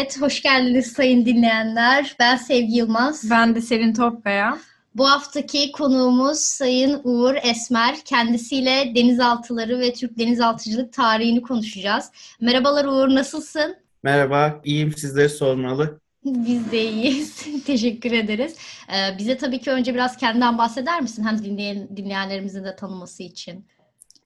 Evet, hoş geldiniz sayın dinleyenler. Ben Sevgi Yılmaz. Ben de Selin Topkaya. Bu haftaki konuğumuz Sayın Uğur Esmer. Kendisiyle denizaltıları ve Türk denizaltıcılık tarihini konuşacağız. Merhabalar Uğur, nasılsın? Merhaba, iyiyim. Sizleri sormalı. Biz de iyiyiz. Teşekkür ederiz. Ee, bize tabii ki önce biraz kendinden bahseder misin? Hem dinleyen, dinleyenlerimizin de tanıması için.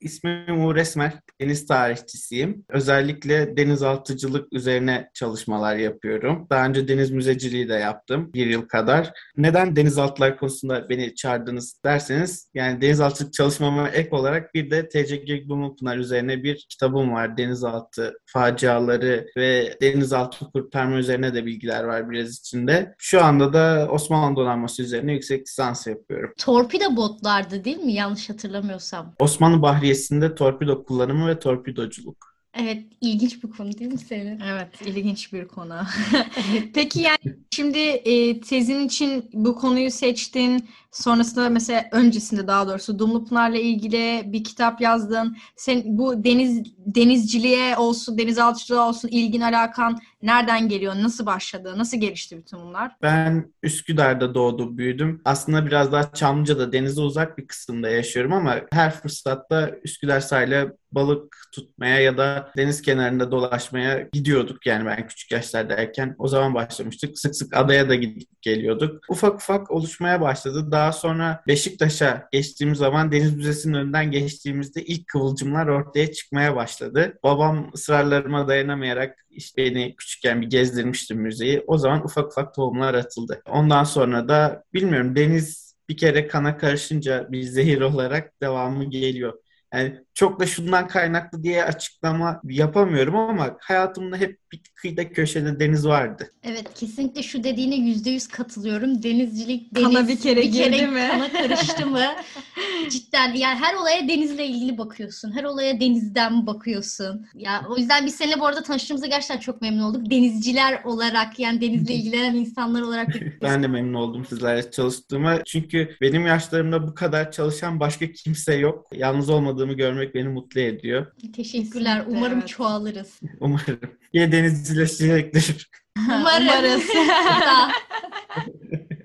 İsmim Uğur Esmer, deniz tarihçisiyim. Özellikle denizaltıcılık üzerine çalışmalar yapıyorum. Daha önce deniz müzeciliği de yaptım bir yıl kadar. Neden denizaltılar konusunda beni çağırdınız derseniz, yani denizaltılık çalışmama ek olarak bir de TCG Dumlupınar üzerine bir kitabım var. Denizaltı faciaları ve denizaltı kurtarma üzerine de bilgiler var biraz içinde. Şu anda da Osmanlı donanması üzerine yüksek lisans yapıyorum. Torpido botlardı değil mi? Yanlış hatırlamıyorsam. Osmanlı Bahriyesi'nde torpido kullanımı ve torpidoculuk. Evet, ilginç bir konu değil mi senin? Evet, ilginç bir konu. Peki yani şimdi e, tezin için bu konuyu seçtin. Sonrasında mesela öncesinde daha doğrusu Dumlupınar'la ilgili bir kitap yazdın. Sen bu deniz denizciliğe olsun, denizaltıcılığa olsun ilgin alakan nereden geliyor? Nasıl başladı? Nasıl gelişti bütün bunlar? Ben Üsküdar'da doğdum, büyüdüm. Aslında biraz daha Çamlıca'da denize uzak bir kısımda yaşıyorum ama her fırsatta Üsküdar sahile balık tutmaya ya da deniz kenarında dolaşmaya gidiyorduk yani ben küçük yaşlardayken. O zaman başlamıştık. Sık sık adaya da gidip geliyorduk. Ufak ufak oluşmaya başladı. Daha sonra Beşiktaş'a geçtiğimiz zaman Deniz Müzesi'nin önünden geçtiğimizde ilk kıvılcımlar ortaya çıkmaya başladı. Babam ısrarlarıma dayanamayarak işte beni küçükken bir gezdirmişti müzeyi. O zaman ufak ufak tohumlar atıldı. Ondan sonra da bilmiyorum deniz bir kere kana karışınca bir zehir olarak devamı geliyor. Yani çok da şundan kaynaklı diye açıklama yapamıyorum ama hayatımda hep bir kıyıda köşede deniz vardı. Evet kesinlikle şu dediğine yüzde yüz katılıyorum. Denizcilik deniz kana bir kere, bir kere girdi mi? kana karıştı mı? Cidden yani her olaya denizle ilgili bakıyorsun. Her olaya denizden bakıyorsun. Ya o yüzden biz seninle bu arada tanıştığımızda gerçekten çok memnun olduk. Denizciler olarak yani denizle ilgilenen insanlar olarak. ben de memnun oldum sizlerle çalıştığıma. Çünkü benim yaşlarımda bu kadar çalışan başka kimse yok. Yalnız olmadığımı görmek beni mutlu ediyor. Teşekkürler. Kesinlikle, Umarım evet. çoğalırız. Umarım. Yine denizcileşecektir. Umarım. Umarız.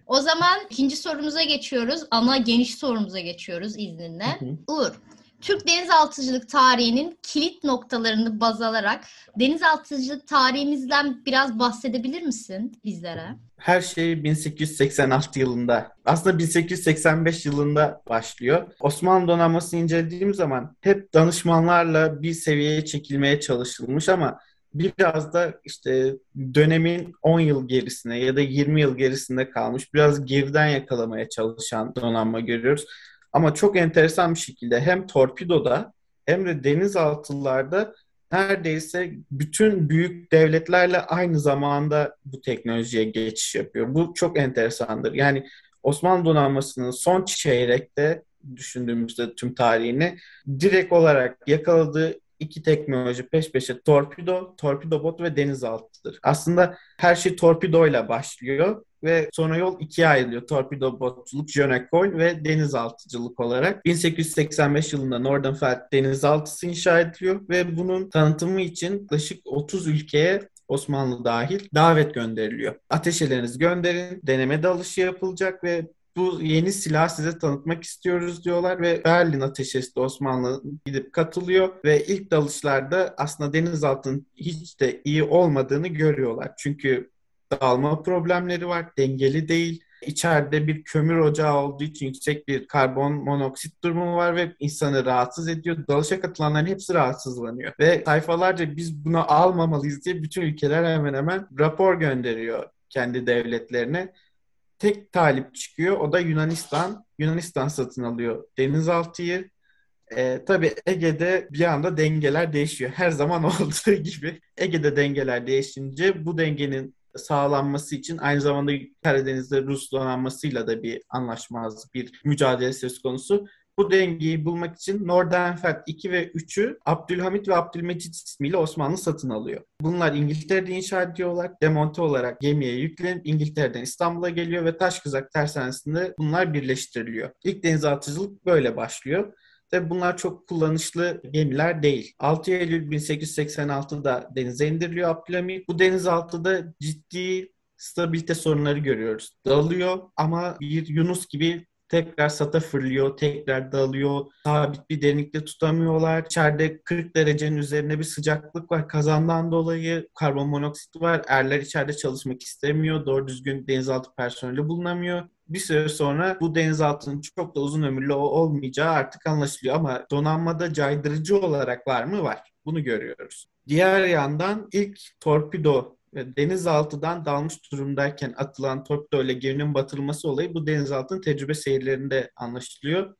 o zaman ikinci sorumuza geçiyoruz. Ana geniş sorumuza geçiyoruz izninle. Hı hı. Uğur, Türk denizaltıcılık tarihinin kilit noktalarını baz alarak denizaltıcılık tarihimizden biraz bahsedebilir misin bizlere? Her şey 1886 yılında, aslında 1885 yılında başlıyor. Osmanlı donanmasını incelediğim zaman hep danışmanlarla bir seviyeye çekilmeye çalışılmış ama biraz da işte dönemin 10 yıl gerisine ya da 20 yıl gerisinde kalmış, biraz geriden yakalamaya çalışan donanma görüyoruz. Ama çok enteresan bir şekilde hem torpidoda hem de denizaltılarda neredeyse bütün büyük devletlerle aynı zamanda bu teknolojiye geçiş yapıyor. Bu çok enteresandır. Yani Osmanlı donanmasının son çeyrekte düşündüğümüzde tüm tarihini direkt olarak yakaladığı iki teknoloji peş peşe torpido, torpido bot ve denizaltıdır. Aslında her şey torpidoyla başlıyor ve sonra yol ikiye ayrılıyor. Torpido botçuluk, jönekol ve denizaltıcılık olarak. 1885 yılında Nordenfeldt denizaltısı inşa ediliyor ve bunun tanıtımı için yaklaşık 30 ülkeye Osmanlı dahil davet gönderiliyor. Ateşelerinizi gönderin, deneme dalışı yapılacak ve bu yeni silah size tanıtmak istiyoruz diyorlar ve Berlin Ateşesi Osmanlı gidip katılıyor ve ilk dalışlarda aslında denizaltının hiç de iyi olmadığını görüyorlar. Çünkü dağılma problemleri var, dengeli değil. İçeride bir kömür ocağı olduğu için yüksek bir karbon monoksit durumu var ve insanı rahatsız ediyor. Dalışa katılanların hepsi rahatsızlanıyor. Ve sayfalarca biz bunu almamalıyız diye bütün ülkeler hemen hemen rapor gönderiyor kendi devletlerine tek talip çıkıyor. O da Yunanistan. Yunanistan satın alıyor denizaltıyı. Ee, tabii Ege'de bir anda dengeler değişiyor. Her zaman olduğu gibi Ege'de dengeler değişince bu dengenin sağlanması için aynı zamanda Karadeniz'de Rus donanmasıyla da bir anlaşmazlık, bir mücadele söz konusu. Bu dengeyi bulmak için Nordenfeldt 2 ve 3'ü Abdülhamit ve Abdülmecit ismiyle Osmanlı satın alıyor. Bunlar İngiltere'de inşa ediyorlar. Demonte olarak gemiye yüklenip İngiltere'den İstanbul'a geliyor ve Taşkızak tersanesinde bunlar birleştiriliyor. İlk denizaltıcılık böyle başlıyor. Ve bunlar çok kullanışlı gemiler değil. 6 Eylül 1886'da denize indiriliyor Abdülhamit. Bu denizaltıda ciddi stabilite sorunları görüyoruz. Dalıyor ama bir Yunus gibi tekrar sata fırlıyor, tekrar dalıyor. Sabit bir derinlikte tutamıyorlar. İçeride 40 derecenin üzerine bir sıcaklık var. Kazandan dolayı karbon monoksit var. Erler içeride çalışmak istemiyor. Doğru düzgün denizaltı personeli bulunamıyor. Bir süre sonra bu denizaltının çok da uzun ömürlü olmayacağı artık anlaşılıyor. Ama donanmada caydırıcı olarak var mı? Var. Bunu görüyoruz. Diğer yandan ilk torpido denizaltıdan dalmış durumdayken atılan torpido ile geminin batırılması olayı bu denizaltının tecrübe seyirlerinde anlaşılıyor.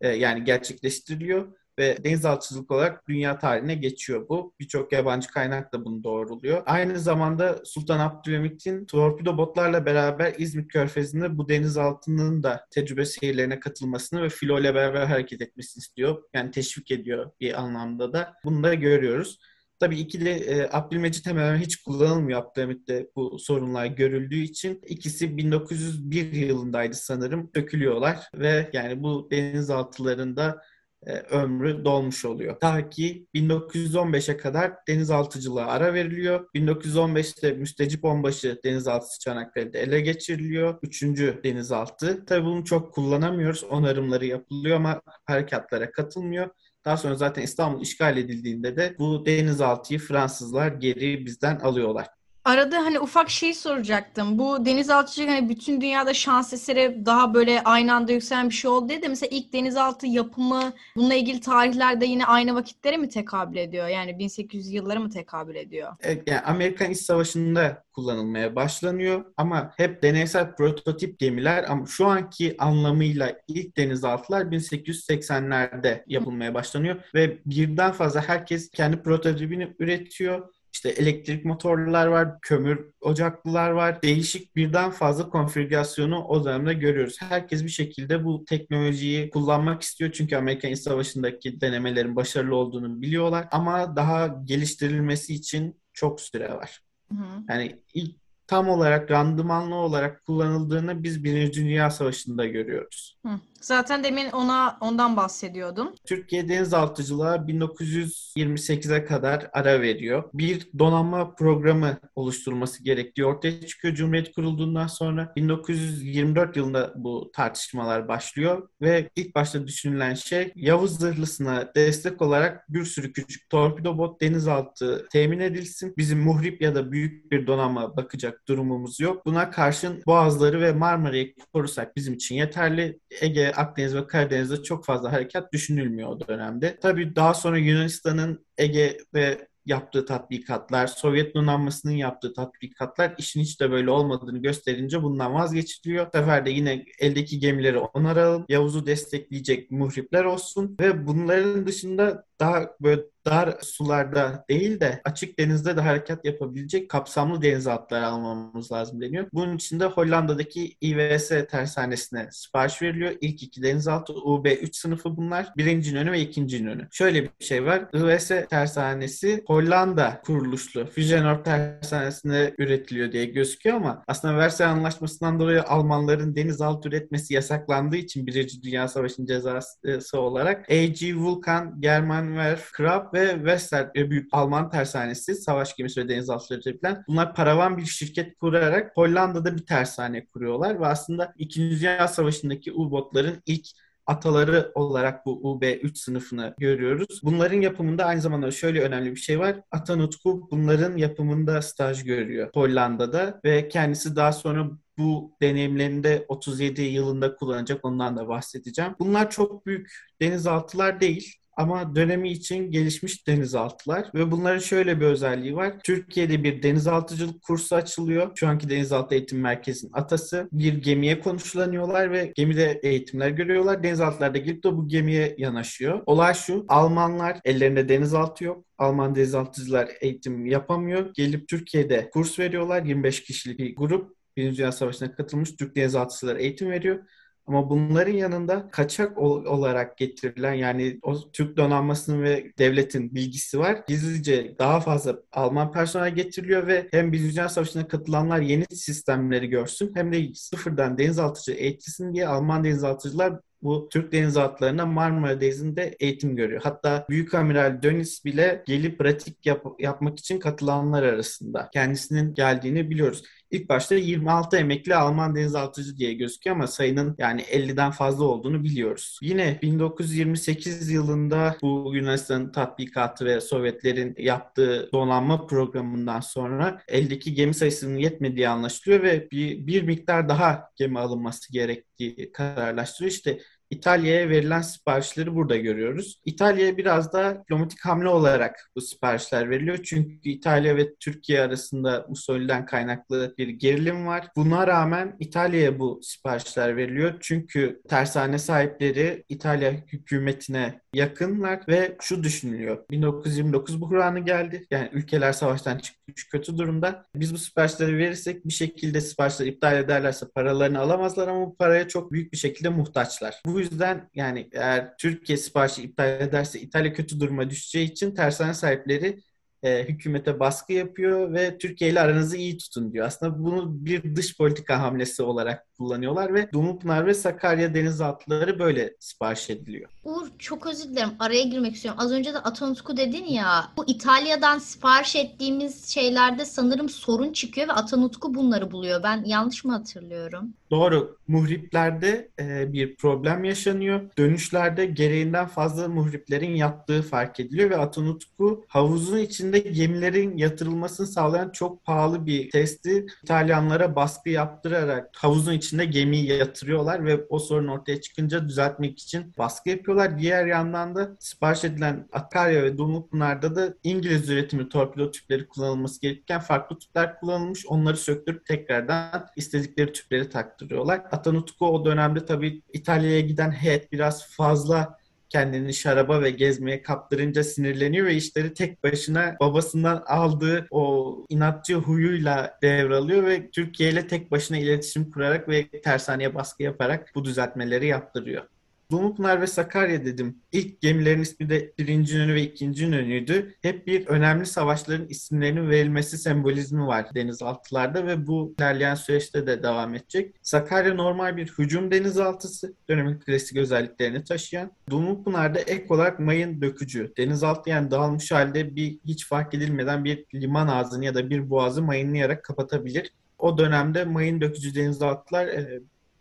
Ee, yani gerçekleştiriliyor ve denizaltıcılık olarak dünya tarihine geçiyor bu. Birçok yabancı kaynak da bunu doğruluyor. Aynı zamanda Sultan Abdülhamit'in torpido botlarla beraber İzmit Körfezi'nde bu denizaltının da tecrübe seyirlerine katılmasını ve filo ile beraber hareket etmesini istiyor. Yani teşvik ediyor bir anlamda da. Bunu da görüyoruz. Tabii ikili e, Abdülmecit hemen hiç kullanılmıyor Abdülhamit'te bu sorunlar görüldüğü için. ikisi 1901 yılındaydı sanırım. Dökülüyorlar ve yani bu denizaltılarında e, ömrü dolmuş oluyor. Ta ki 1915'e kadar denizaltıcılığa ara veriliyor. 1915'te Müstecip Onbaşı denizaltısı Çanakkale'de ele geçiriliyor. Üçüncü denizaltı. Tabii bunu çok kullanamıyoruz. Onarımları yapılıyor ama harekatlara katılmıyor. Daha sonra zaten İstanbul işgal edildiğinde de bu denizaltıyı Fransızlar geri bizden alıyorlar. Arada hani ufak şey soracaktım. Bu denizaltıcılık hani bütün dünyada şans eseri daha böyle aynı anda yükselen bir şey oldu diye de mesela ilk denizaltı yapımı bununla ilgili tarihlerde yine aynı vakitlere mi tekabül ediyor? Yani 1800 yıllara mı tekabül ediyor? E, yani Amerikan İç Savaşı'nda kullanılmaya başlanıyor ama hep deneysel prototip gemiler ama şu anki anlamıyla ilk denizaltılar 1880'lerde yapılmaya başlanıyor ve birden fazla herkes kendi prototipini üretiyor işte elektrik motorlular var, kömür ocaklılar var. Değişik birden fazla konfigürasyonu o dönemde görüyoruz. Herkes bir şekilde bu teknolojiyi kullanmak istiyor. Çünkü Amerikan İç Savaşı'ndaki denemelerin başarılı olduğunu biliyorlar. Ama daha geliştirilmesi için çok süre var. Hı. Yani ilk tam olarak randımanlı olarak kullanıldığını biz Birinci Dünya Savaşı'nda görüyoruz. Hı. Zaten demin ona ondan bahsediyordum. Türkiye denizaltıcılığa 1928'e kadar ara veriyor. Bir donanma programı oluşturulması gerektiği ortaya çıkıyor Cumhuriyet kurulduğundan sonra. 1924 yılında bu tartışmalar başlıyor ve ilk başta düşünülen şey Yavuz zırhlısına destek olarak bir sürü küçük torpido bot denizaltı temin edilsin. Bizim muhrip ya da büyük bir donanma bakacak durumumuz yok. Buna karşın Boğazları ve Marmara'yı korusak bizim için yeterli. Ege Akdeniz ve Karadeniz'de çok fazla harekat düşünülmüyor o dönemde. Tabii daha sonra Yunanistan'ın Ege ve yaptığı tatbikatlar, Sovyet donanmasının yaptığı tatbikatlar işin hiç de böyle olmadığını gösterince bundan vazgeçiliyor. Bu sefer de yine eldeki gemileri onaralım, Yavuz'u destekleyecek muhripler olsun ve bunların dışında daha böyle dar sularda değil de açık denizde de hareket yapabilecek kapsamlı denizaltılar almamız lazım deniyor. Bunun için de Hollanda'daki IWS tersanesine sipariş veriliyor. İlk iki denizaltı UB3 sınıfı bunlar. Birinci önü ve ikinci önü. Şöyle bir şey var. IWS tersanesi Hollanda kuruluşlu Feyenoord tersanesinde üretiliyor diye gözüküyor ama aslında Versay Anlaşması'ndan dolayı Almanların denizaltı üretmesi yasaklandığı için Birinci Dünya Savaşı'nın cezası olarak A.G. Vulcan, Germanwerf, Krab ve Wester büyük Alman tersanesi savaş gemisi ve denizaltıları üretilen bunlar paravan bir şirket kurarak Hollanda'da bir tersane kuruyorlar ve aslında 2. Dünya Savaşı'ndaki U-botların ilk ataları olarak bu UB3 sınıfını görüyoruz. Bunların yapımında aynı zamanda şöyle önemli bir şey var. Atanutku bunların yapımında staj görüyor Hollanda'da ve kendisi daha sonra bu deneyimlerinde 37 yılında kullanacak ondan da bahsedeceğim. Bunlar çok büyük denizaltılar değil ama dönemi için gelişmiş denizaltılar ve bunların şöyle bir özelliği var. Türkiye'de bir denizaltıcılık kursu açılıyor. Şu anki denizaltı eğitim merkezinin atası. Bir gemiye konuşlanıyorlar ve gemide eğitimler görüyorlar. Denizaltılar da gelip de bu gemiye yanaşıyor. Olay şu. Almanlar ellerinde denizaltı yok. Alman denizaltıcılar eğitim yapamıyor. Gelip Türkiye'de kurs veriyorlar. 25 kişilik bir grup Birinci Dünya Savaşı'na katılmış Türk denizaltıcılar eğitim veriyor. Ama bunların yanında kaçak olarak getirilen yani o Türk donanmasının ve devletin bilgisi var. Gizlice daha fazla Alman personel getiriliyor ve hem Birinci Dünya Savaşı'na katılanlar yeni sistemleri görsün hem de sıfırdan denizaltıcı eğitilsin diye Alman denizaltıcılar bu Türk denizaltılarına Marmara Denizi'nde eğitim görüyor. Hatta Büyük Amiral Dönis bile gelip pratik yap- yapmak için katılanlar arasında. Kendisinin geldiğini biliyoruz. İlk başta 26 emekli Alman denizaltıcı diye gözüküyor ama sayının yani 50'den fazla olduğunu biliyoruz. Yine 1928 yılında bu Yunanistan tatbikatı ve Sovyetlerin yaptığı donanma programından sonra eldeki gemi sayısının yetmediği anlaşılıyor ve bir, bir miktar daha gemi alınması gerektiği kararlaştırıyor. İşte İtalya'ya verilen siparişleri burada görüyoruz. İtalya'ya biraz da diplomatik hamle olarak bu siparişler veriliyor. Çünkü İtalya ve Türkiye arasında Mussolini'den kaynaklı bir gerilim var. Buna rağmen İtalya'ya bu siparişler veriliyor. Çünkü tersane sahipleri İtalya hükümetine yakınlar ve şu düşünülüyor. 1929 buhranı geldi. Yani ülkeler savaştan çıkmış kötü durumda. Biz bu siparişleri verirsek bir şekilde siparişleri iptal ederlerse paralarını alamazlar ama bu paraya çok büyük bir şekilde muhtaçlar. Bu yüzden yani eğer Türkiye siparişi iptal ederse İtalya kötü duruma düşeceği için tersane sahipleri e, hükümete baskı yapıyor ve Türkiye ile aranızı iyi tutun diyor. Aslında bunu bir dış politika hamlesi olarak kullanıyorlar ve Dumlupınar ve Sakarya denizaltıları böyle sipariş ediliyor. Uğur çok özür dilerim. Araya girmek istiyorum. Az önce de Atanutku dedin ya. Bu İtalya'dan sipariş ettiğimiz şeylerde sanırım sorun çıkıyor ve Atanutku bunları buluyor. Ben yanlış mı hatırlıyorum? Doğru. Muhriplerde e, bir problem yaşanıyor. Dönüşlerde gereğinden fazla muhriplerin yattığı fark ediliyor ve Atanutku havuzun içinde gemilerin yatırılmasını sağlayan çok pahalı bir testi İtalyanlara baskı yaptırarak havuzun içinde gemiyi yatırıyorlar ve o sorun ortaya çıkınca düzeltmek için baskı yapıyorlar. Diğer yandan da sipariş edilen Akarya ve Dumlupınar'da da İngiliz üretimi torpido tüpleri kullanılması gerekirken farklı tüpler kullanılmış. Onları söktürüp tekrardan istedikleri tüpleri taktırıyorlar. Atanutku o dönemde tabii İtalya'ya giden heyet biraz fazla kendini şaraba ve gezmeye kaptırınca sinirleniyor ve işleri tek başına babasından aldığı o inatçı huyuyla devralıyor ve Türkiye ile tek başına iletişim kurarak ve tersaneye baskı yaparak bu düzeltmeleri yaptırıyor. Dumlupınar ve Sakarya dedim. İlk gemilerin ismi de birinci İnönü ve ikinci İnönü'ydü. Hep bir önemli savaşların isimlerinin verilmesi sembolizmi var denizaltılarda ve bu ilerleyen süreçte de devam edecek. Sakarya normal bir hücum denizaltısı. Dönemin klasik özelliklerini taşıyan. Dumlupınar'da ek olarak mayın dökücü. Denizaltı yani dağılmış halde bir hiç fark edilmeden bir liman ağzını ya da bir boğazı mayınlayarak kapatabilir. O dönemde mayın dökücü denizaltılar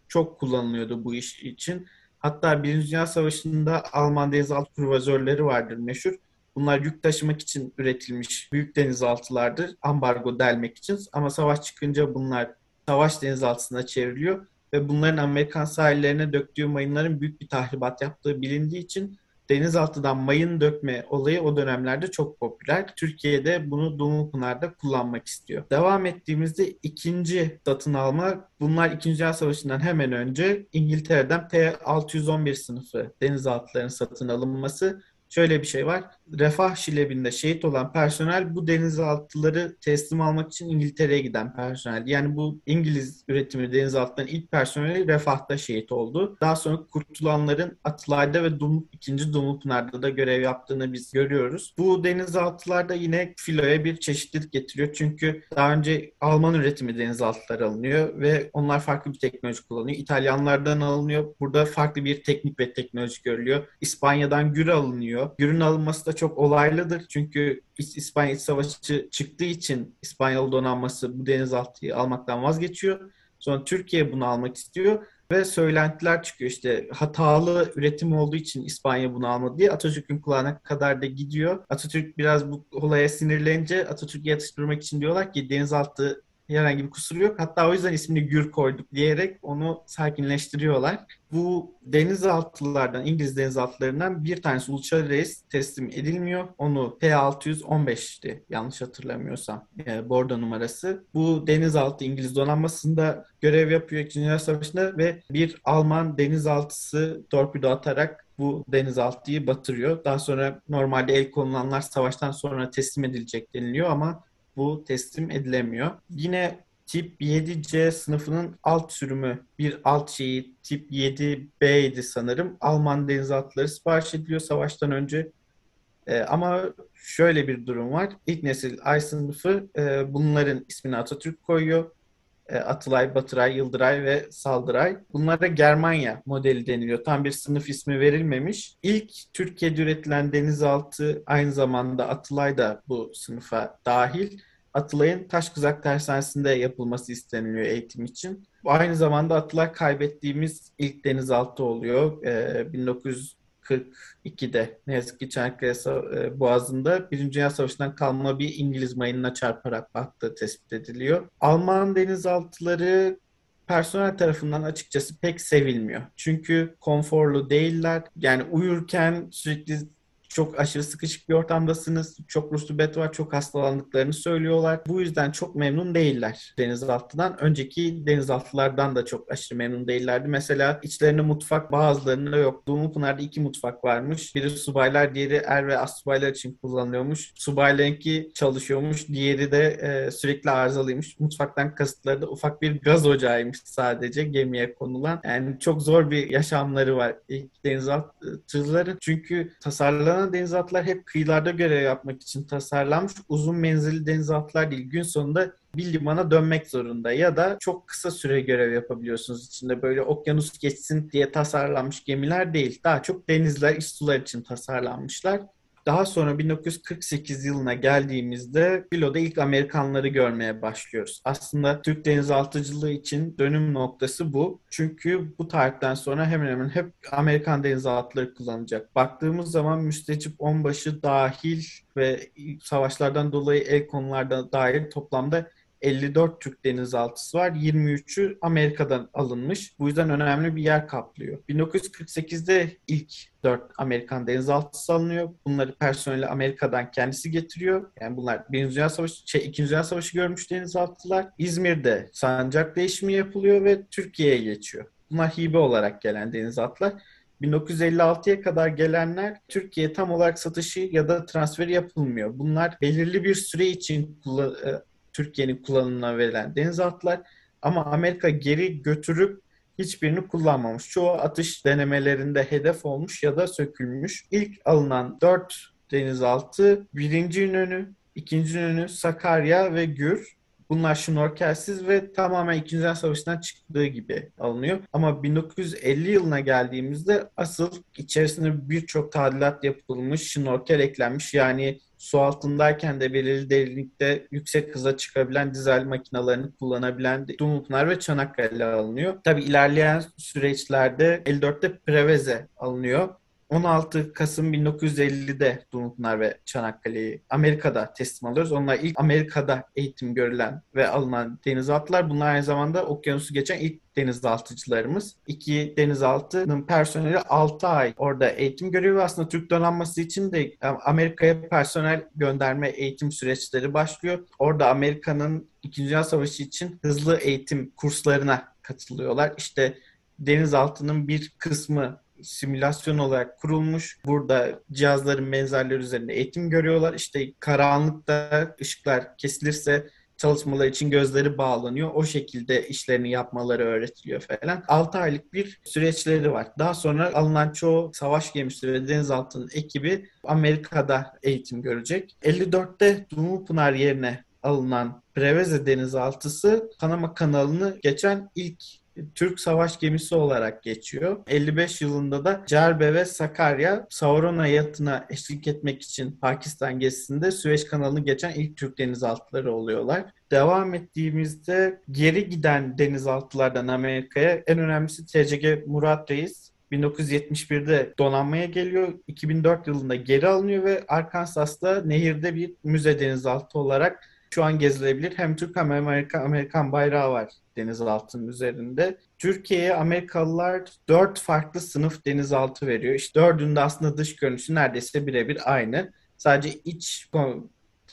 çok kullanılıyordu bu iş için. Hatta Birinci Dünya Savaşı'nda Alman denizaltı kruvazörleri vardır meşhur. Bunlar yük taşımak için üretilmiş büyük denizaltılardır. Ambargo delmek için. Ama savaş çıkınca bunlar savaş denizaltısına çevriliyor. Ve bunların Amerikan sahillerine döktüğü mayınların büyük bir tahribat yaptığı bilindiği için denizaltıdan mayın dökme olayı o dönemlerde çok popüler. Türkiye'de bunu Dumlupınar'da kullanmak istiyor. Devam ettiğimizde ikinci satın alma bunlar 2. Dünya Savaşı'ndan hemen önce İngiltere'den P611 sınıfı denizaltıların satın alınması şöyle bir şey var. Refah Şilebi'nde şehit olan personel bu denizaltıları teslim almak için İngiltere'ye giden personel. Yani bu İngiliz üretimi denizaltıların ilk personeli Refah'ta şehit oldu. Daha sonra kurtulanların Atılay'da ve Dum, 2. Dumlupınar'da da görev yaptığını biz görüyoruz. Bu denizaltılarda yine filoya bir çeşitlilik getiriyor. Çünkü daha önce Alman üretimi denizaltılar alınıyor ve onlar farklı bir teknoloji kullanıyor. İtalyanlardan alınıyor. Burada farklı bir teknik ve teknoloji görülüyor. İspanya'dan gür alınıyor. Gürün alınması da çok olaylıdır. Çünkü İspanya İç Savaşı çıktığı için İspanyol donanması bu denizaltıyı almaktan vazgeçiyor. Sonra Türkiye bunu almak istiyor ve söylentiler çıkıyor işte hatalı üretim olduğu için İspanya bunu almadı diye Atatürk'ün kulağına kadar da gidiyor. Atatürk biraz bu olaya sinirlenince Atatürk'ü yatıştırmak için diyorlar ki denizaltı herhangi bir kusuru yok. Hatta o yüzden ismini Gür koyduk diyerek onu sakinleştiriyorlar. Bu denizaltılardan, İngiliz denizaltılarından bir tanesi Uluçar Reis teslim edilmiyor. Onu P615'ti yanlış hatırlamıyorsam e, bordo numarası. Bu denizaltı İngiliz donanmasında görev yapıyor 2. Dünya Savaşı'nda ve bir Alman denizaltısı torpido atarak bu denizaltıyı batırıyor. Daha sonra normalde el konulanlar savaştan sonra teslim edilecek deniliyor ama bu teslim edilemiyor. Yine tip 7C sınıfının alt sürümü bir alt şeyi tip 7B idi sanırım. Alman denizaltıları sipariş ediliyor savaştan önce. Ee, ama şöyle bir durum var. İlk nesil Ay sınıfı e, bunların ismini Atatürk koyuyor. E, Atılay, Batıray, Yıldıray ve Saldıray. Bunlara Germanya modeli deniliyor. Tam bir sınıf ismi verilmemiş. İlk Türkiye'de üretilen denizaltı aynı zamanda Atılay da bu sınıfa dahil. Atılay'ın Taşkızak Tersanesi'nde yapılması isteniliyor eğitim için. Aynı zamanda Atılay kaybettiğimiz ilk denizaltı oluyor. Ee, 1942'de ne yazık ki Çanakkale e, Boğazı'nda Birinci Dünya Savaşı'ndan kalma bir İngiliz mayınına çarparak battığı tespit ediliyor. Alman denizaltıları personel tarafından açıkçası pek sevilmiyor. Çünkü konforlu değiller. Yani uyurken sürekli çok aşırı sıkışık bir ortamdasınız. Çok rutubet var, çok hastalandıklarını söylüyorlar. Bu yüzden çok memnun değiller denizaltıdan. Önceki denizaltılardan da çok aşırı memnun değillerdi. Mesela içlerinde mutfak bazılarında yok. Dumlupınar'da iki mutfak varmış. Biri subaylar, diğeri er ve as subaylar için kullanılıyormuş. Subaylarınki çalışıyormuş, diğeri de e, sürekli arızalıymış. Mutfaktan kasıtları da ufak bir gaz ocağıymış sadece gemiye konulan. Yani çok zor bir yaşamları var ilk denizaltıcıların. Çünkü tasarlanan Tasarlanan denizaltılar hep kıyılarda görev yapmak için tasarlanmış. Uzun menzilli denizaltılar değil. Gün sonunda bir limana dönmek zorunda ya da çok kısa süre görev yapabiliyorsunuz içinde. Böyle okyanus geçsin diye tasarlanmış gemiler değil. Daha çok denizler, iç sular için tasarlanmışlar. Daha sonra 1948 yılına geldiğimizde filoda ilk Amerikanları görmeye başlıyoruz. Aslında Türk denizaltıcılığı için dönüm noktası bu. Çünkü bu tarihten sonra hemen hemen hep Amerikan denizaltıları kullanacak. Baktığımız zaman müstecip onbaşı dahil ve savaşlardan dolayı el konularda dair toplamda 54 Türk denizaltısı var. 23'ü Amerika'dan alınmış. Bu yüzden önemli bir yer kaplıyor. 1948'de ilk 4 Amerikan denizaltısı alınıyor. Bunları personeli Amerika'dan kendisi getiriyor. Yani bunlar Birinci Dünya Savaşı, şey, İkinci Dünya Savaşı görmüş denizaltılar. İzmir'de sancak değişimi yapılıyor ve Türkiye'ye geçiyor. Bunlar hibe olarak gelen denizaltılar. 1956'ya kadar gelenler Türkiye tam olarak satışı ya da transferi yapılmıyor. Bunlar belirli bir süre için e, Türkiye'nin kullanımına verilen denizaltılar ama Amerika geri götürüp hiçbirini kullanmamış. Çoğu atış denemelerinde hedef olmuş ya da sökülmüş. İlk alınan dört denizaltı birinci İnönü, ikinci İnönü, Sakarya ve Gür. Bunlar şnorkelsiz ve tamamen İkinci Dünya Savaşı'ndan çıktığı gibi alınıyor. Ama 1950 yılına geldiğimizde asıl içerisinde birçok tadilat yapılmış, şnorkel eklenmiş. Yani su altındayken de belirli derinlikte yüksek hıza çıkabilen dizel makinalarını kullanabilen Dumlupınar ve Çanakkale alınıyor. Tabi ilerleyen süreçlerde 54'te Preveze alınıyor. 16 Kasım 1950'de Dumlupınar ve Çanakkale'yi Amerika'da teslim alıyoruz. Onlar ilk Amerika'da eğitim görülen ve alınan denizaltılar. Bunlar aynı zamanda okyanusu geçen ilk denizaltıcılarımız. İki denizaltının personeli 6 ay orada eğitim görüyor ve aslında Türk donanması için de Amerika'ya personel gönderme eğitim süreçleri başlıyor. Orada Amerika'nın İkinci Dünya Savaşı için hızlı eğitim kurslarına katılıyorlar. İşte denizaltının bir kısmı simülasyon olarak kurulmuş. Burada cihazların benzerleri üzerinde eğitim görüyorlar. İşte karanlıkta ışıklar kesilirse çalışmalar için gözleri bağlanıyor. O şekilde işlerini yapmaları öğretiliyor falan. 6 aylık bir süreçleri var. Daha sonra alınan çoğu savaş gemisi ve denizaltının ekibi Amerika'da eğitim görecek. 54'te Dumlupınar yerine alınan Preveze denizaltısı Panama kanalını geçen ilk Türk savaş gemisi olarak geçiyor. 55 yılında da Cerbe ve Sakarya Saurona yatına eşlik etmek için Pakistan gezisinde Süveyş kanalını geçen ilk Türk denizaltıları oluyorlar. Devam ettiğimizde geri giden denizaltılardan Amerika'ya en önemlisi TCG Murat Reis 1971'de donanmaya geliyor. 2004 yılında geri alınıyor ve Arkansas'ta nehirde bir müze denizaltı olarak şu an gezilebilir. Hem Türk hem Amerika, Amerikan bayrağı var denizaltının üzerinde. Türkiye'ye Amerikalılar dört farklı sınıf denizaltı veriyor. İşte dördünde aslında dış görünüşü neredeyse birebir aynı. Sadece iç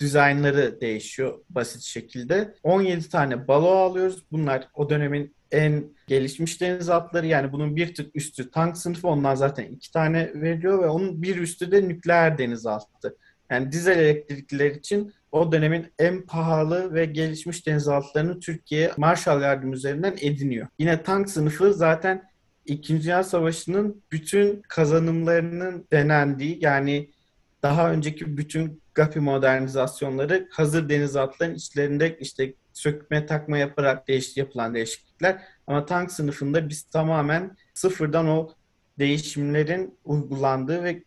dizaynları değişiyor basit şekilde. 17 tane balo alıyoruz. Bunlar o dönemin en gelişmiş denizaltıları yani bunun bir tık üstü tank sınıfı ondan zaten iki tane veriyor ve onun bir üstü de nükleer denizaltı. Yani dizel elektrikliler için o dönemin en pahalı ve gelişmiş denizaltılarını Türkiye Marshall Yardım üzerinden ediniyor. Yine tank sınıfı zaten İkinci Dünya Savaşı'nın bütün kazanımlarının denendiği yani daha önceki bütün GAPI modernizasyonları hazır denizaltıların içlerinde işte sökme takma yaparak değiş, yapılan değişiklikler. Ama tank sınıfında biz tamamen sıfırdan o değişimlerin uygulandığı ve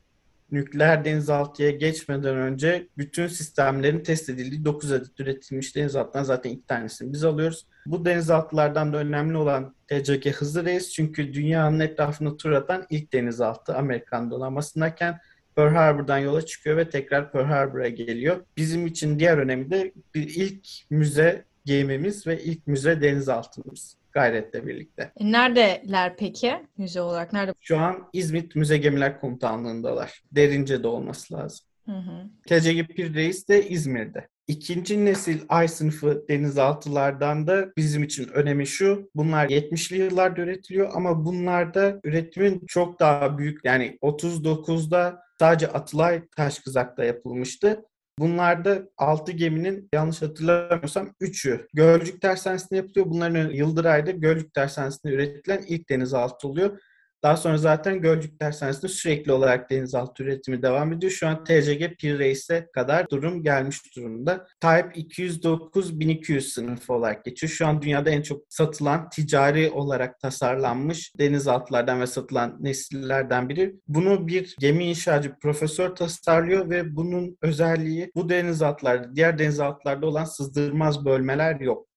nükleer denizaltıya geçmeden önce bütün sistemlerin test edildiği 9 adet üretilmiş denizaltıdan zaten iki tanesini biz alıyoruz. Bu denizaltılardan da önemli olan TCG Hızlı Reis çünkü dünyanın etrafını tur atan ilk denizaltı Amerikan donanmasındayken Pearl Harbor'dan yola çıkıyor ve tekrar Pearl Harbor'a geliyor. Bizim için diğer önemi de bir ilk müze gemimiz ve ilk müze denizaltımız gayretle birlikte. E, neredeler peki müze olarak? Nerede? Şu an İzmit Müze Gemiler Komutanlığı'ndalar. Derince'de olması lazım. Hı hı. TCG Pir Reis de İzmir'de. İkinci nesil ay sınıfı denizaltılardan da bizim için önemi şu. Bunlar 70'li yıllarda üretiliyor ama bunlarda üretimin çok daha büyük yani 39'da sadece Atılay Taşkızak'ta yapılmıştı. Bunlarda 6 geminin yanlış hatırlamıyorsam 3'ü Gölcük Tersanesi'nde yapılıyor. Bunların Yıldıray'da Gölcük Tersanesi'nde üretilen ilk denizaltı oluyor. Daha sonra zaten Gölcük Tersanesi'nde sürekli olarak denizaltı üretimi devam ediyor. Şu an TCG Pir Reis'e kadar durum gelmiş durumda. Type 209-1200 sınıfı olarak geçiyor. Şu an dünyada en çok satılan ticari olarak tasarlanmış denizaltılardan ve satılan nesillerden biri. Bunu bir gemi inşacı profesör tasarlıyor ve bunun özelliği bu denizaltılarda, diğer denizaltılarda olan sızdırmaz bölmeler yok.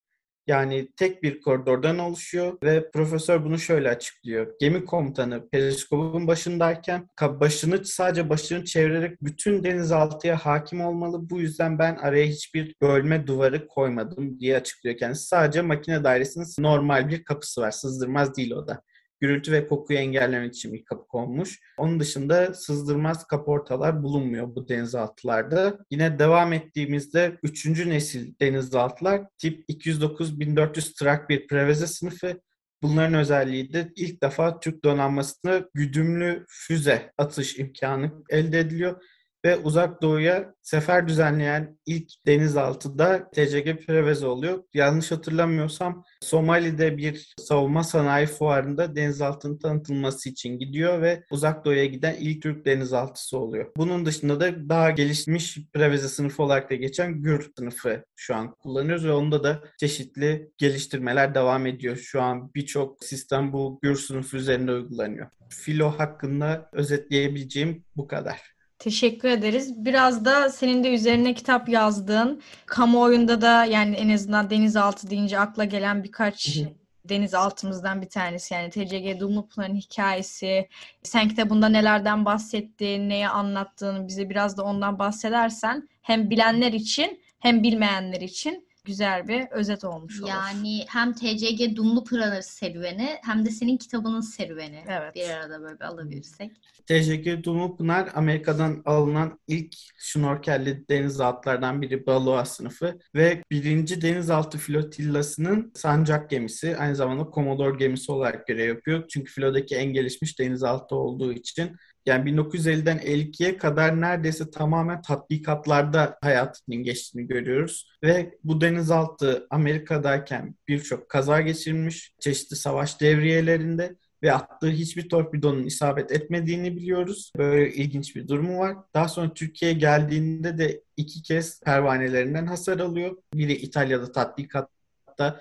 Yani tek bir koridordan oluşuyor ve profesör bunu şöyle açıklıyor. Gemi komutanı periskopun başındayken başını sadece başını çevirerek bütün denizaltıya hakim olmalı. Bu yüzden ben araya hiçbir bölme duvarı koymadım diye açıklıyor kendisi. Sadece makine dairesinin normal bir kapısı var. Sızdırmaz değil o da gürültü ve kokuyu engellemek için bir kapı konmuş. Onun dışında sızdırmaz kaportalar bulunmuyor bu denizaltılarda. Yine devam ettiğimizde 3. nesil denizaltılar tip 209-1400 Trak bir preveze sınıfı. Bunların özelliği de ilk defa Türk donanmasına güdümlü füze atış imkanı elde ediliyor ve uzak doğuya sefer düzenleyen ilk denizaltıda TCG Preveze oluyor. Yanlış hatırlamıyorsam Somali'de bir savunma sanayi fuarında denizaltının tanıtılması için gidiyor ve uzak doğuya giden ilk Türk denizaltısı oluyor. Bunun dışında da daha gelişmiş Preveze sınıfı olarak da geçen Gür sınıfı şu an kullanıyoruz ve onda da çeşitli geliştirmeler devam ediyor. Şu an birçok sistem bu Gür sınıfı üzerinde uygulanıyor. Filo hakkında özetleyebileceğim bu kadar. Teşekkür ederiz. Biraz da senin de üzerine kitap yazdığın, kamuoyunda da yani en azından denizaltı deyince akla gelen birkaç denizaltımızdan bir tanesi. Yani TCG Dumlupınar'ın hikayesi. Sen kitabında nelerden bahsettiğin, neyi anlattığını bize biraz da ondan bahsedersen hem bilenler için hem bilmeyenler için güzel bir özet olmuş olur. Yani hem TCG Dumlu Pınar serüveni hem de senin kitabının serüveni. Evet. Bir arada böyle bir alabilirsek. TCG Dumlupınar Amerika'dan alınan ilk şnorkelli denizaltılardan biri Balboa sınıfı ve birinci denizaltı flotillasının sancak gemisi aynı zamanda Commodore gemisi olarak görev yapıyor. Çünkü filodaki en gelişmiş denizaltı olduğu için yani 1950'den 52'ye kadar neredeyse tamamen tatbikatlarda hayatının geçtiğini görüyoruz. Ve bu denizaltı Amerika'dayken birçok kaza geçirmiş, çeşitli savaş devriyelerinde ve attığı hiçbir torpidonun isabet etmediğini biliyoruz. Böyle ilginç bir durumu var. Daha sonra Türkiye'ye geldiğinde de iki kez pervanelerinden hasar alıyor. Biri İtalya'da tatbikatta,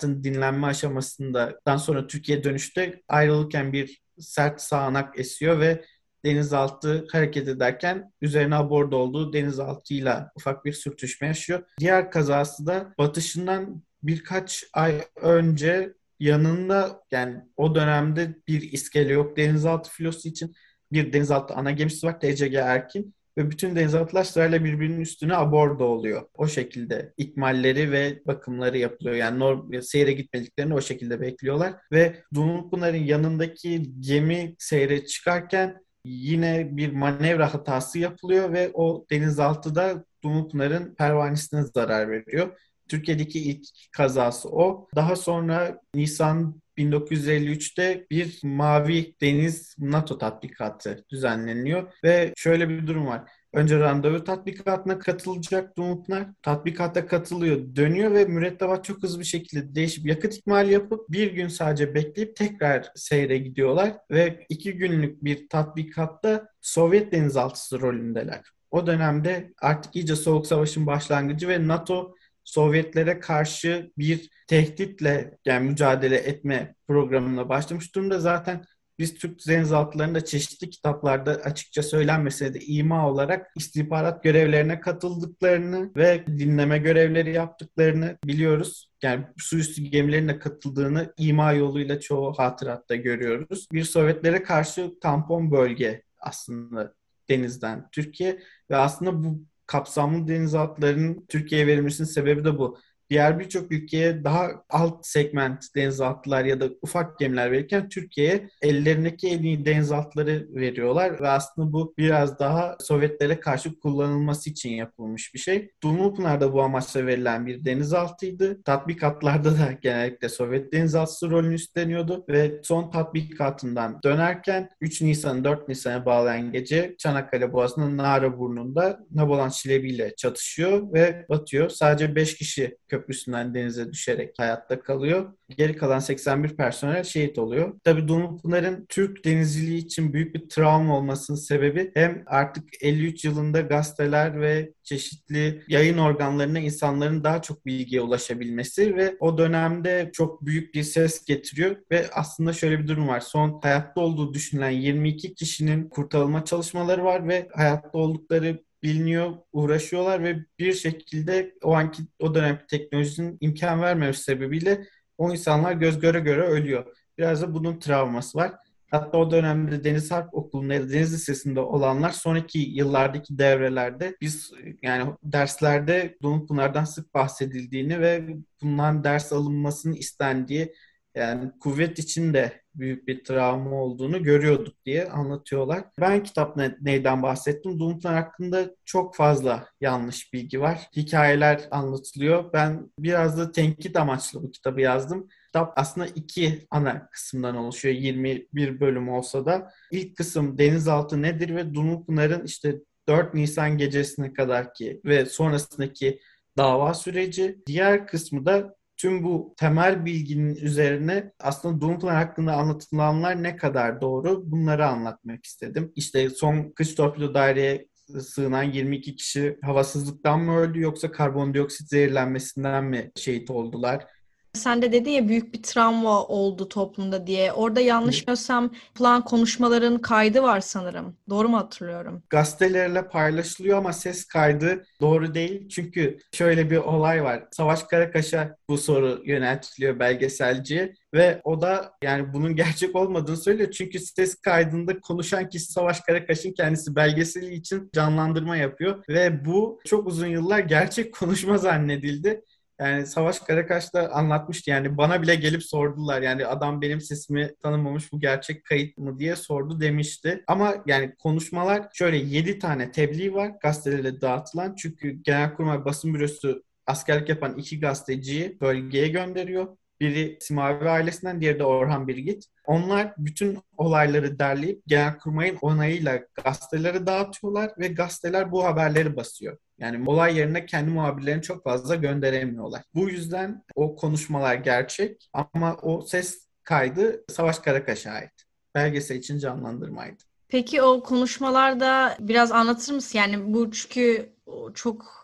tatbikatın dinlenme aşamasında, daha sonra Türkiye dönüşte ayrılırken bir sert sağanak esiyor ve denizaltı hareket ederken üzerine aborda olduğu denizaltıyla ufak bir sürtüşme yaşıyor. Diğer kazası da batışından birkaç ay önce yanında yani o dönemde bir iskele yok denizaltı filosu için bir denizaltı ana gemisi var TCG Erkin ve bütün denizaltılar sırayla birbirinin üstüne aborda oluyor. O şekilde ikmalleri ve bakımları yapılıyor. Yani norm, seyre gitmediklerini o şekilde bekliyorlar. Ve Dumlupınar'ın yanındaki gemi seyre çıkarken yine bir manevra hatası yapılıyor ve o denizaltıda Dumlupınar'ın pervanesine zarar veriyor. Türkiye'deki ilk kazası o. Daha sonra Nisan 1953'te bir Mavi Deniz NATO tatbikatı düzenleniyor ve şöyle bir durum var. Önce randevu tatbikatına katılacak Dumlupınar. Tatbikata katılıyor, dönüyor ve mürettebat çok hızlı bir şekilde değişip yakıt ikmali yapıp bir gün sadece bekleyip tekrar seyre gidiyorlar ve iki günlük bir tatbikatta Sovyet denizaltısı rolündeler. O dönemde artık iyice Soğuk Savaş'ın başlangıcı ve NATO Sovyetlere karşı bir tehditle yani mücadele etme programına başlamış durumda. Zaten biz Türk denizaltılarında çeşitli kitaplarda açıkça söylenmese de ima olarak istihbarat görevlerine katıldıklarını ve dinleme görevleri yaptıklarını biliyoruz. Yani suüstü gemilerine katıldığını ima yoluyla çoğu hatıratta görüyoruz. Bir Sovyetlere karşı tampon bölge aslında denizden Türkiye ve aslında bu kapsamlı denizaltıların Türkiye'ye verilmesinin sebebi de bu diğer birçok ülkeye daha alt segment denizaltılar ya da ufak gemiler verirken Türkiye'ye ellerindeki en iyi denizaltıları veriyorlar ve aslında bu biraz daha Sovyetlere karşı kullanılması için yapılmış bir şey. Dumlupınar'da bu amaçla verilen bir denizaltıydı. Tatbikatlarda da genellikle Sovyet denizaltısı rolünü üstleniyordu ve son tatbikatından dönerken 3 Nisan 4 Nisan'a bağlayan gece Çanakkale Boğazı'nın Nara burnunda Nabolan Şilebi ile çatışıyor ve batıyor. Sadece 5 kişi köprü köprüsünden denize düşerek hayatta kalıyor. Geri kalan 81 personel şehit oluyor. Tabii Dumlupınar'ın Türk denizciliği için büyük bir travma olmasının sebebi hem artık 53 yılında gazeteler ve çeşitli yayın organlarına insanların daha çok bilgiye ulaşabilmesi ve o dönemde çok büyük bir ses getiriyor ve aslında şöyle bir durum var. Son hayatta olduğu düşünülen 22 kişinin kurtarılma çalışmaları var ve hayatta oldukları biliniyor, uğraşıyorlar ve bir şekilde o anki o dönem teknolojinin imkan vermemesi sebebiyle o insanlar göz göre göre ölüyor. Biraz da bunun travması var. Hatta o dönemde Deniz Harp Okulu'nda ya da Deniz Lisesi'nde olanlar sonraki yıllardaki devrelerde biz yani derslerde bunlardan sık bahsedildiğini ve bundan ders alınmasını istendiği yani kuvvet için de büyük bir travma olduğunu görüyorduk diye anlatıyorlar. Ben kitap ne, neyden bahsettim? Doom'lar hakkında çok fazla yanlış bilgi var. Hikayeler anlatılıyor. Ben biraz da tenkit amaçlı bu kitabı yazdım. Kitap aslında iki ana kısımdan oluşuyor. 21 bölüm olsa da. İlk kısım denizaltı nedir ve Dumlupınar'ın işte 4 Nisan gecesine kadar ki ve sonrasındaki dava süreci. Diğer kısmı da tüm bu temel bilginin üzerine aslında Doomplayer hakkında anlatılanlar ne kadar doğru bunları anlatmak istedim. İşte son kış torpido daireye sığınan 22 kişi havasızlıktan mı öldü yoksa karbondioksit zehirlenmesinden mi şehit oldular? Sen de dedin ya büyük bir travma oldu toplumda diye. Orada yanlış bilmiyorsam plan konuşmaların kaydı var sanırım. Doğru mu hatırlıyorum? Gazetelerle paylaşılıyor ama ses kaydı doğru değil. Çünkü şöyle bir olay var. Savaş Karakaş'a bu soru yöneltiliyor belgeselci ve o da yani bunun gerçek olmadığını söylüyor. Çünkü ses kaydında konuşan kişi Savaş Karakaş'ın kendisi belgeseli için canlandırma yapıyor ve bu çok uzun yıllar gerçek konuşma zannedildi. Yani Savaş Karakaş da anlatmıştı yani bana bile gelip sordular yani adam benim sesimi tanımamış bu gerçek kayıt mı diye sordu demişti. Ama yani konuşmalar şöyle 7 tane tebliğ var gazetelere dağıtılan çünkü Genelkurmay Basın Bürosu askerlik yapan iki gazeteciyi bölgeye gönderiyor. Biri Simavi ailesinden, diğeri de Orhan Birgit. Onlar bütün olayları derleyip Genelkurmay'ın onayıyla gazetelere dağıtıyorlar ve gazeteler bu haberleri basıyor. Yani olay yerine kendi muhabirlerini çok fazla gönderemiyorlar. Bu yüzden o konuşmalar gerçek ama o ses kaydı Savaş Karakaş'a ait. Belgesel için canlandırmaydı. Peki o konuşmalarda biraz anlatır mısın? Yani bu çünkü çok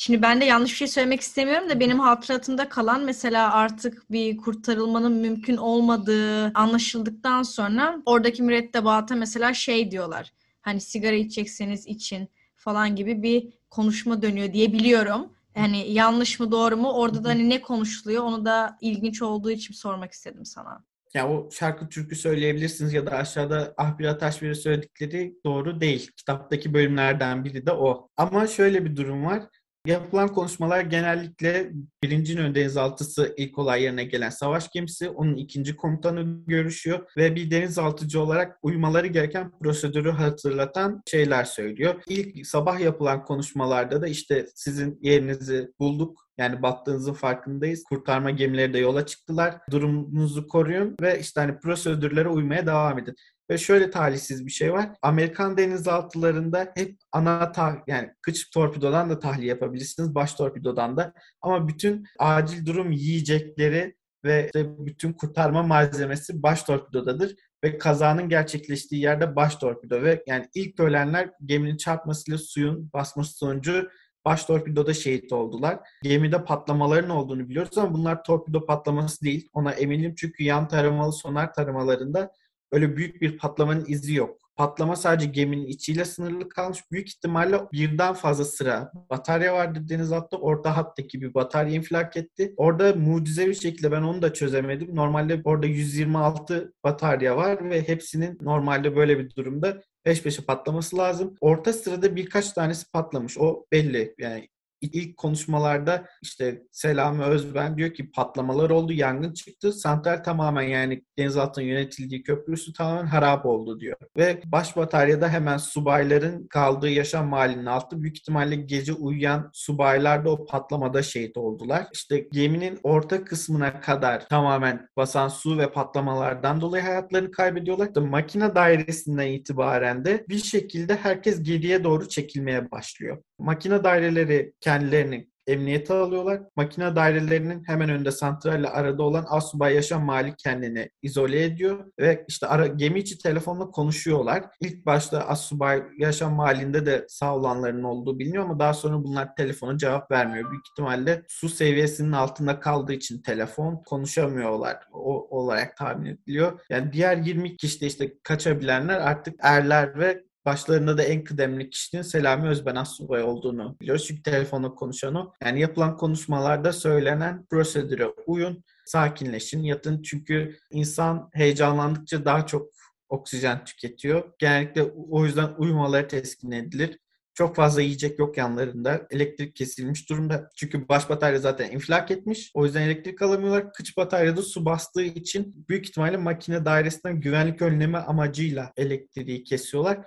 Şimdi ben de yanlış bir şey söylemek istemiyorum da benim hatıratımda kalan mesela artık bir kurtarılmanın mümkün olmadığı anlaşıldıktan sonra oradaki mürettebata mesela şey diyorlar. Hani sigara içecekseniz için falan gibi bir konuşma dönüyor diye biliyorum. Hani yanlış mı doğru mu orada da hani ne konuşuluyor onu da ilginç olduğu için sormak istedim sana. Ya o şarkı türkü söyleyebilirsiniz ya da aşağıda Ahbir Ataşver'e söyledikleri doğru değil. Kitaptaki bölümlerden biri de o. Ama şöyle bir durum var. Yapılan konuşmalar genellikle birinci ön denizaltısı ilk olay yerine gelen savaş gemisi, onun ikinci komutanı görüşüyor ve bir denizaltıcı olarak uymaları gereken prosedürü hatırlatan şeyler söylüyor. İlk sabah yapılan konuşmalarda da işte sizin yerinizi bulduk, yani battığınızın farkındayız. Kurtarma gemileri de yola çıktılar. Durumunuzu koruyun ve işte hani prosedürlere uymaya devam edin. Ve şöyle talihsiz bir şey var. Amerikan denizaltılarında hep ana tah yani kıç torpidodan da tahliye yapabilirsiniz. Baş torpidodan da. Ama bütün acil durum yiyecekleri ve işte bütün kurtarma malzemesi baş torpidodadır ve kazanın gerçekleştiği yerde baş torpido ve yani ilk ölenler geminin çarpmasıyla suyun basması sonucu baş torpidoda şehit oldular. Gemide patlamaların olduğunu biliyoruz ama bunlar torpido patlaması değil. Ona eminim çünkü yan taramalı sonar taramalarında öyle büyük bir patlamanın izi yok. Patlama sadece geminin içiyle sınırlı kalmış. Büyük ihtimalle birden fazla sıra batarya vardı denizaltı. Orta hattaki bir batarya infilak etti. Orada mucizevi şekilde ben onu da çözemedim. Normalde orada 126 batarya var ve hepsinin normalde böyle bir durumda peş peşe patlaması lazım. Orta sırada birkaç tanesi patlamış. O belli. Yani ilk konuşmalarda işte Selami Özben diyor ki patlamalar oldu, yangın çıktı. Santral tamamen yani denizaltının yönetildiği köprüsü tamamen harap oldu diyor. Ve baş bataryada hemen subayların kaldığı yaşam mahallinin altı büyük ihtimalle gece uyuyan subaylar da o patlamada şehit oldular. İşte geminin orta kısmına kadar tamamen basan su ve patlamalardan dolayı hayatlarını kaybediyorlar. İşte makine dairesinden itibaren de bir şekilde herkes geriye doğru çekilmeye başlıyor. Makine daireleri kendilerini emniyete alıyorlar. Makine dairelerinin hemen önünde santralle arada olan Asubay Yaşam Malik kendini izole ediyor ve işte ara, gemi içi telefonla konuşuyorlar. İlk başta Asubay Yaşam Mali'nde de sağ olanların olduğu biliniyor ama daha sonra bunlar telefona cevap vermiyor. Büyük ihtimalle su seviyesinin altında kaldığı için telefon konuşamıyorlar o, olarak tahmin ediliyor. Yani diğer 20 kişi de işte kaçabilenler artık erler ve Başlarında da en kıdemli kişinin Selami Özben Assubay olduğunu biliyoruz. Çünkü telefonla konuşan. Yani yapılan konuşmalarda söylenen prosedüre uyun, sakinleşin, yatın. Çünkü insan heyecanlandıkça daha çok oksijen tüketiyor. Genellikle o yüzden uyumaları teskin edilir. Çok fazla yiyecek yok yanlarında. Elektrik kesilmiş durumda. Çünkü baş batarya zaten infilak etmiş. O yüzden elektrik alamıyorlar. Kıç bataryada su bastığı için büyük ihtimalle makine dairesinden güvenlik önleme amacıyla elektriği kesiyorlar.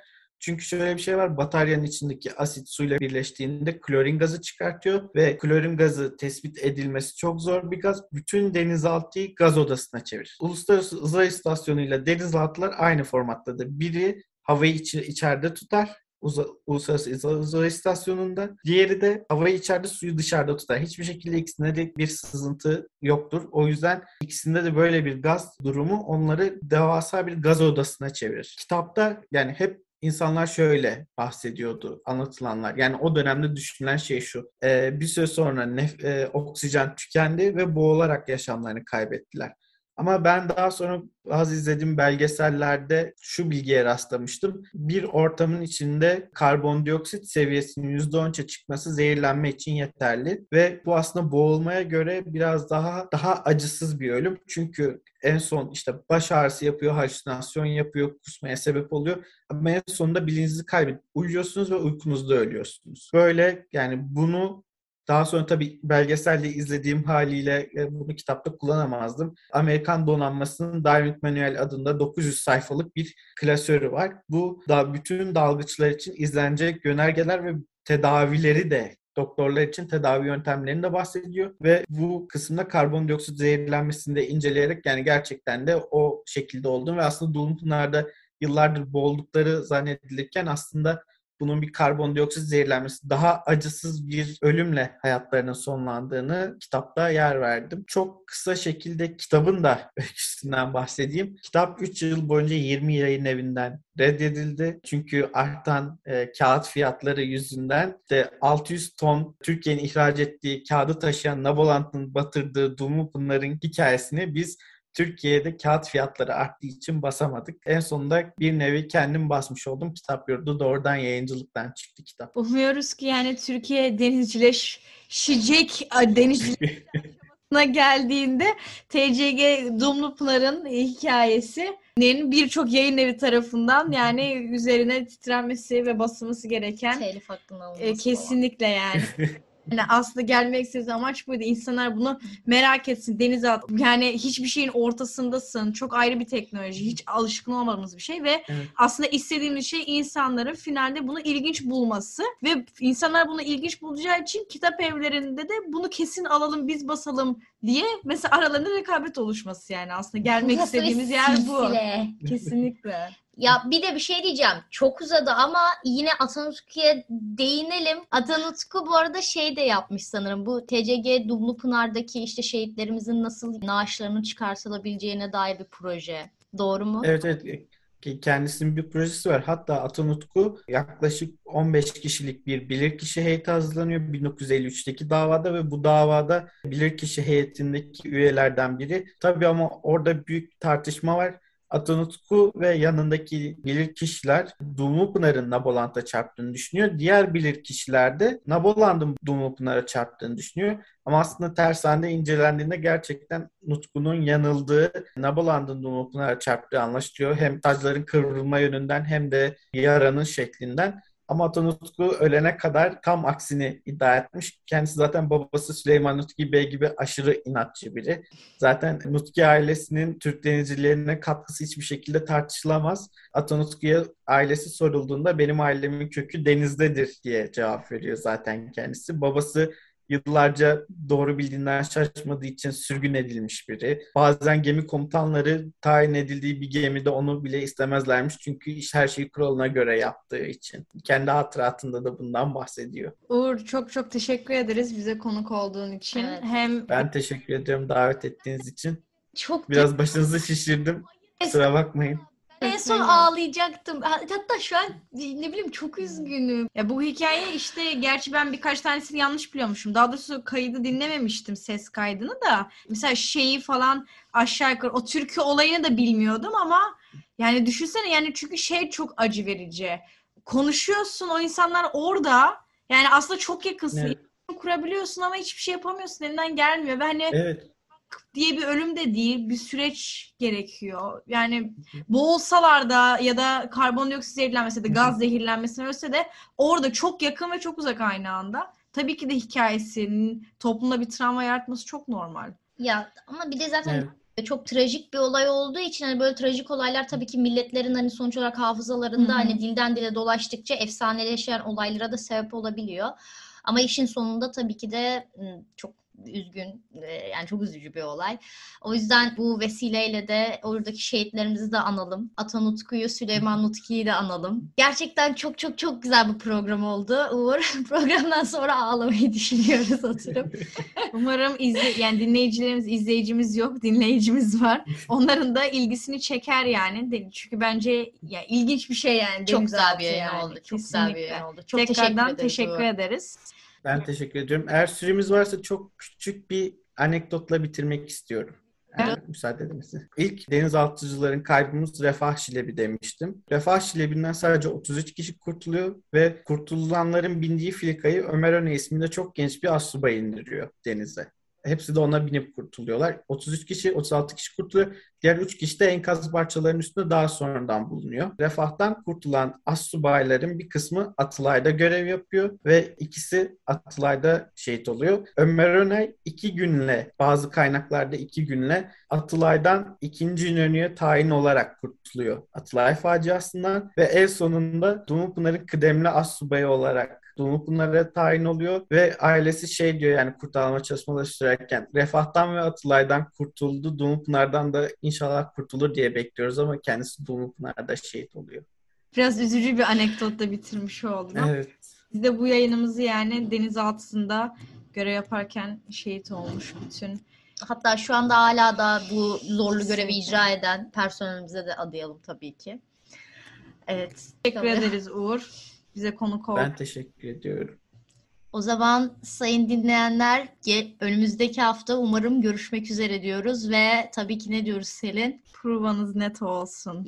Çünkü şöyle bir şey var. Bataryanın içindeki asit suyla birleştiğinde klorin gazı çıkartıyor ve klorin gazı tespit edilmesi çok zor bir gaz. Bütün denizaltıyı gaz odasına çevirir. Uluslararası Uzay İstasyonu ile denizaltılar aynı formattadır. Biri havayı içi, içeride tutar. Uza, Uluslararası Uzay İstasyonu'nda. Diğeri de havayı içeride suyu dışarıda tutar. Hiçbir şekilde ikisinde de bir sızıntı yoktur. O yüzden ikisinde de böyle bir gaz durumu onları devasa bir gaz odasına çevirir. Kitapta yani hep insanlar şöyle bahsediyordu anlatılanlar. Yani o dönemde düşünülen şey şu. Bir süre sonra nef- oksijen tükendi ve boğularak yaşamlarını kaybettiler. Ama ben daha sonra bazı izlediğim belgesellerde şu bilgiye rastlamıştım. Bir ortamın içinde karbondioksit seviyesinin %10'a çıkması zehirlenme için yeterli ve bu aslında boğulmaya göre biraz daha daha acısız bir ölüm. Çünkü en son işte baş ağrısı yapıyor, halüsinasyon yapıyor, kusmaya sebep oluyor. Ama en sonunda bilincinizi kaybedip uyuyorsunuz ve uykunuzda ölüyorsunuz. Böyle yani bunu daha sonra tabii belgeselde izlediğim haliyle e, bunu kitapta kullanamazdım. Amerikan donanmasının Diving Manual adında 900 sayfalık bir klasörü var. Bu da bütün dalgıçlar için izlenecek yönergeler ve tedavileri de doktorlar için tedavi yöntemlerini de bahsediyor ve bu kısımda karbondioksit zehirlenmesini de inceleyerek yani gerçekten de o şekilde olduğunu ve aslında Dumlupınar'da yıllardır boğuldukları zannedilirken aslında bunun bir karbondioksit zehirlenmesi, daha acısız bir ölümle hayatlarının sonlandığını kitapta yer verdim. Çok kısa şekilde kitabın da öyküsünden bahsedeyim. Kitap 3 yıl boyunca 20 yayın evinden reddedildi. Çünkü artan e, kağıt fiyatları yüzünden de 600 ton Türkiye'nin ihraç ettiği kağıdı taşıyan Nabolant'ın batırdığı Dumlupınar'ın hikayesini biz Türkiye'de kağıt fiyatları arttığı için basamadık. En sonunda bir nevi kendim basmış oldum. Kitap yurdu doğrudan yayıncılıktan çıktı kitap. Umuyoruz ki yani Türkiye denizcileşecek denizcileşme geldiğinde TCG Dumlupınar'ın hikayesinin birçok yayın evi tarafından yani üzerine titrenmesi ve basılması gereken Telif hakkında olması e, kesinlikle yani. Yani aslında gelmek istediği amaç buydu. İnsanlar bunu merak etsin. Deniz at. Yani hiçbir şeyin ortasındasın. Çok ayrı bir teknoloji. Hiç alışkın olmadığımız bir şey ve Evet. aslında istediğimiz şey insanların finalde bunu ilginç bulması ve insanlar bunu ilginç bulacağı için kitap evlerinde de bunu kesin alalım biz basalım diye mesela aralarında rekabet oluşması yani aslında gelmek Nasıl istediğimiz yer bu. Kesinlikle. Ya bir de bir şey diyeceğim. Çok uzadı ama yine Atanutku'ya değinelim. Atanutku bu arada şey de yapmış sanırım. Bu TCG Dumlupınar'daki işte şehitlerimizin nasıl naaşlarının çıkartılabileceğine dair bir proje. Doğru mu? Evet evet Kendisinin bir projesi var. Hatta Atanutku yaklaşık 15 kişilik bir bilirkişi heyeti hazırlanıyor 1953'teki davada ve bu davada bilirkişi heyetindeki üyelerden biri. Tabii ama orada büyük tartışma var. Atanutku ve yanındaki bilirkişiler Dumlupınar'ın Nabolant'a çarptığını düşünüyor. Diğer bilirkişiler de Nabolant'ın Dumlupınar'a çarptığını düşünüyor. Ama aslında tersanede incelendiğinde gerçekten Nutku'nun yanıldığı, Nabolant'ın Dumlupınar'a çarptığı anlaşılıyor. Hem tacların kıvrılma yönünden hem de yaranın şeklinden. Ama Atanutku ölene kadar tam aksini iddia etmiş. Kendisi zaten babası Süleyman Nutki Bey gibi aşırı inatçı biri. Zaten Nutki ailesinin Türk denizcilerine katkısı hiçbir şekilde tartışılamaz. Atanutku'ya ailesi sorulduğunda benim ailemin kökü denizdedir diye cevap veriyor zaten kendisi. Babası yıllarca doğru bildiğinden şaşmadığı için sürgün edilmiş biri. Bazen gemi komutanları tayin edildiği bir gemide onu bile istemezlermiş. Çünkü iş her şeyi kuralına göre yaptığı için. Kendi hatıratında da bundan bahsediyor. Uğur çok çok teşekkür ederiz bize konuk olduğun için. Evet. Hem Ben teşekkür ediyorum davet ettiğiniz için. Çok Biraz başınızı şişirdim. Kusura bakmayın. En son ağlayacaktım. Hatta şu an ne bileyim çok üzgünüm. Ya bu hikaye işte gerçi ben birkaç tanesini yanlış biliyormuşum. Daha doğrusu kaydı dinlememiştim ses kaydını da. Mesela şeyi falan aşağı yukarı o türkü olayını da bilmiyordum ama yani düşünsene yani çünkü şey çok acı verici. Konuşuyorsun o insanlar orada yani aslında çok yakınsın. Evet. Kurabiliyorsun ama hiçbir şey yapamıyorsun elinden gelmiyor ve hani Evet. Diye bir ölüm de değil bir süreç gerekiyor. Yani boğulsalar da ya da karbondioksit zehirlenmese de gaz zehirlenmesine ölse de orada çok yakın ve çok uzak aynı anda. Tabii ki de hikayesinin toplumda bir travma yaratması çok normal. Ya ama bir de zaten Evet. çok trajik bir olay olduğu için hani böyle trajik olaylar tabii ki milletlerin hani sonuç olarak hafızalarında hani dilden dile dolaştıkça efsaneleşen olaylara da sebep olabiliyor. Ama işin sonunda tabii ki de çok üzgün e, yani çok üzücü bir olay. O yüzden bu vesileyle de oradaki şehitlerimizi de analım. Atanutku'yu, Süleyman Nutki'yi de analım. Gerçekten çok çok çok güzel bir program oldu. Uğur programdan sonra ağlamayı düşünüyoruz oturup. Umarım izle yani dinleyicilerimiz, izleyicimiz yok, dinleyicimiz var. Onların da ilgisini çeker yani. Çünkü bence ya ilginç bir şey yani. Çok güzel bir yayın yani. oldu. Çok güzel bir yayın oldu. Çok Tekrardan teşekkür ederiz. teşekkür ederiz. Ben teşekkür ediyorum. Eğer süremiz varsa çok küçük bir anekdotla bitirmek istiyorum. Eğer Evet. müsaade ederseniz. İlk denizaltıcıların kaybımız Refah Şilebi demiştim. Refah Şilebi'nden sadece 33 kişi kurtuluyor ve kurtulanların bindiği filikayı Ömer Öne isminde çok genç bir asubay indiriyor denize. Hepsi de ona binip kurtuluyorlar. 33 kişi, 36 kişi kurtuluyor. Diğer 3 kişi de enkaz parçalarının üstünde daha sonradan bulunuyor. Refah'tan kurtulan assubayların bir kısmı Atılay'da görev yapıyor ve ikisi Atılay'da şehit oluyor. Ömer Önay iki günle, bazı kaynaklarda iki günle Atılay'dan ikinci İnönü'ye tayin olarak kurtuluyor. Atılay faciasından ve en sonunda Dumlupınar'ın kıdemli assubayı olarak Dumlupınar'a tayin oluyor ve ailesi şey diyor yani kurtarma çalışmaları sürerken Refah'tan ve Atılay'dan kurtuldu. Dumlupınar'dan da inşallah kurtulur diye bekliyoruz ama kendisi Dumlupınar'da şehit oluyor. Biraz üzücü bir anekdotla bitirmiş oldum. Evet. Biz de bu yayınımızı yani denizaltısında görev yaparken şehit olmuş bütün. Hatta şu anda hala da bu zorlu görevi icra eden personelimize de adayalım tabii ki. Evet. Teşekkür ederiz Uğur. Bize konuk ol. Ben teşekkür ediyorum. O zaman sayın dinleyenler önümüzdeki hafta umarım görüşmek üzere diyoruz ve tabii ki ne diyoruz Selin? Provanız net olsun.